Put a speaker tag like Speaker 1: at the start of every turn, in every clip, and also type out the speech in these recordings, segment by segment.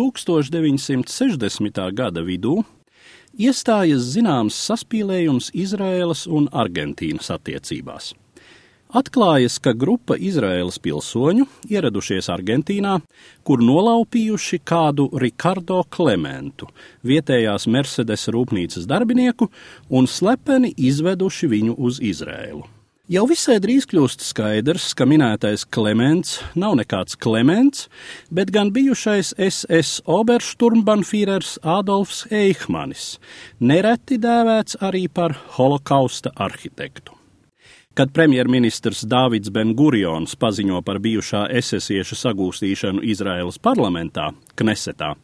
Speaker 1: 1960. gada vidū iestājas zināms saspīlējums Izraēlas un Argentīnas attiecībās. Atklājas, ka grupa Izraēlas pilsoņu ieradušies Argentīnā, kur nolaupījuši kādu Ricardo Klementu, vietējās Mercedes rūpnīcas darbinieku, un slepeni izveduši viņu uz Izrēlu. Jau visai drīz kļūst skaidrs, ka minētais Klements nav nekāds Klements, bet gan bijušais SS Obersturmbannfīrers Adolfs Eichmanis, nereti dēvēts arī par holokausta arhitektu. Kad premjerministrs Dāvids Ben-Gurions paziņo par bijušā esesieša sagūstīšanu Izraēlas parlamentā, Knesetā,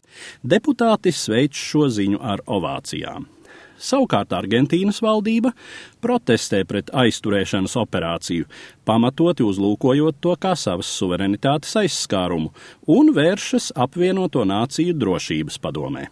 Speaker 1: deputāti sveic šo ziņu ar ovācijām. Savukārt Argentīnas valdība protestē pret aizturēšanas operāciju, pamatoti uzlūkojot to kā savas suverenitātes aizskārumu un vēršas apvienoto nāciju drošības padomē.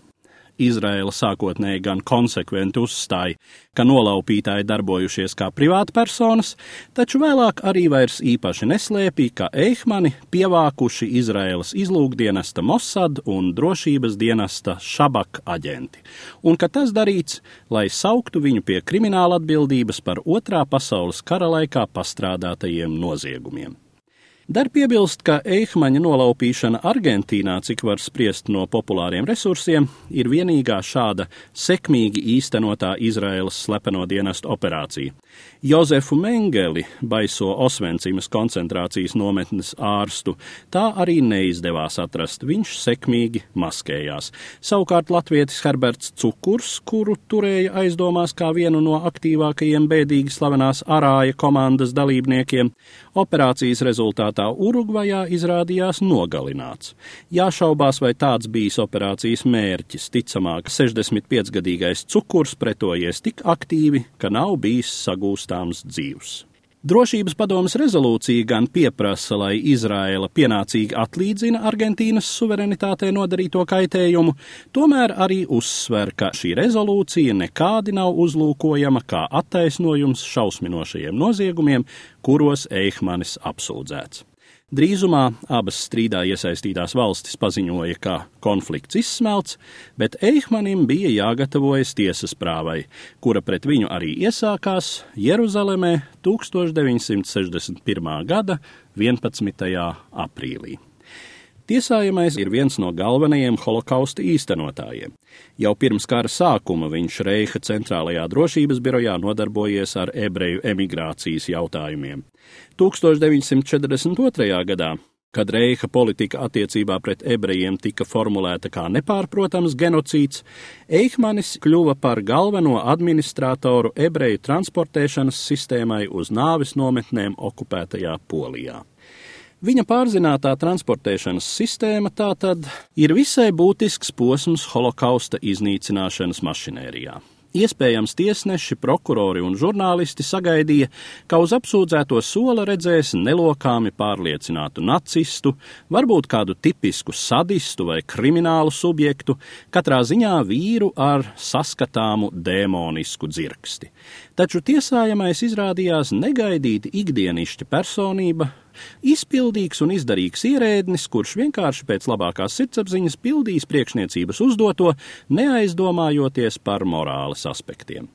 Speaker 1: Izraela sākotnēji gan konsekventi uzstāja, ka nolaupītāji darbojušies kā privātpersonas, taču vēlāk arī vairs īpaši neslēpīja, ka Eihmani pievākuši Izraēlas izlūkdienesta Mossad un drošības dienesta Šabak aģenti, un ka tas darīts, lai sauktu viņu pie krimināla atbildības par otrā pasaules kara laikā pastrādātajiem noziegumiem. Dar piebilst, ka Eihmaņa nolaupīšana Argentīnā, cik var spriest no populāriem resursiem, ir vienīgā šāda sekmīgi īstenotā Izraēlas slepeno dienestu operācija. Jozefu Mengeli, baiso Osvencimas koncentrācijas nometnes ārstu, tā arī neizdevās atrast, viņš sekmīgi maskējās. Savukārt latvietis Herberts Cukurs, kuru turēja aizdomās kā vienu no aktīvākajiem bēdīgi slavenās arāja komandas dalībniekiem, operācijas rezultātā rezultātā Urugvajā izrādījās nogalināts. Jāšaubās, vai tāds bijis operācijas mērķis. Ticamāk, 65-gadīgais cukurs pretojies tik aktīvi, ka nav bijis sagūstāms dzīvs. Drošības padomas rezolūcija gan pieprasa, lai Izraela pienācīgi atlīdzina Argentīnas suverenitātei nodarīto kaitējumu, tomēr arī uzsver, ka šī rezolūcija nekādi nav uzlūkojama kā attaisnojums šausminošajiem noziegumiem, kuros Eihmanis apsūdzēts. Drīzumā abas strīdā iesaistītās valstis paziņoja, ka konflikts izsmelts, bet Eihmanim bija jāgatavojas tiesas prāvai, kura pret viņu arī iesākās Jeruzalemē 1961. gada 11. aprīlī. Tiesājamais ir viens no galvenajiem holokausta īstenotājiem. Jau pirms kara sākuma viņš Reiha centrālajā drošības birojā nodarbojies ar ebreju emigrācijas jautājumiem. 1942. gadā kad Reiha politika attiecībā pret ebrejiem tika formulēta kā nepārprotams genocīds, Eihmanis kļuva par galveno administratoru ebreju transportēšanas sistēmai uz nāvis nometnēm okupētajā Polijā. Viņa pārzinātā transportēšanas sistēma tātad ir visai būtisks posms holokausta iznīcināšanas mašinērijā. Iespējams, tiesneši, prokurori un žurnālisti sagaidīja, ka uz apsūdzēto sola redzēs nelokāmi pārliecinātu nacistu, varbūt kādu tipisku sadistu vai kriminālu subjektu, katrā ziņā vīru ar saskatāmu dēmonisku dzirksti. Taču tiesājamais izrādījās negaidīti ikdienišķa personība, Izpildīgs un izdarīgs ierēdnis, kurš vienkārši pēc labākās sirdsapziņas pildīs priekšniecības uzdoto, neaizdomājoties par morāles aspektiem.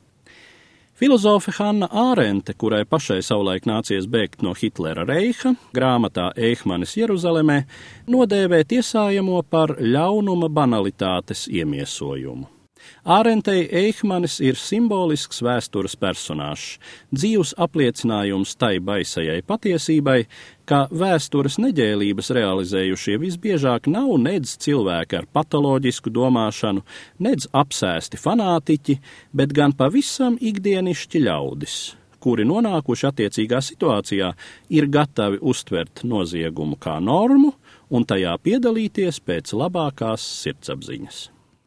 Speaker 1: Filozofe Hanna Ārente, kurai pašai savulaik nācies bēgt no Hitlera reiha, grāmatā Eihmanis Jeruzalemē, nodēvē tiesājamo par ļaunuma banalitātes iemiesojumu. Ārentei Eihmanis ir simbolisks vēstures personāžs, dzīvs apliecinājums tai baisajai patiesībai, ka vēstures neģēlības realizējušie visbiežāk nav nedz cilvēki ar patoloģisku domāšanu, nedz apsēsti fanātiķi, bet gan pavisam ikdienišķi ļaudis, kuri nonākuši attiecīgā situācijā, ir gatavi uztvert noziegumu kā normu un tajā piedalīties pēc labākās sirdsapziņas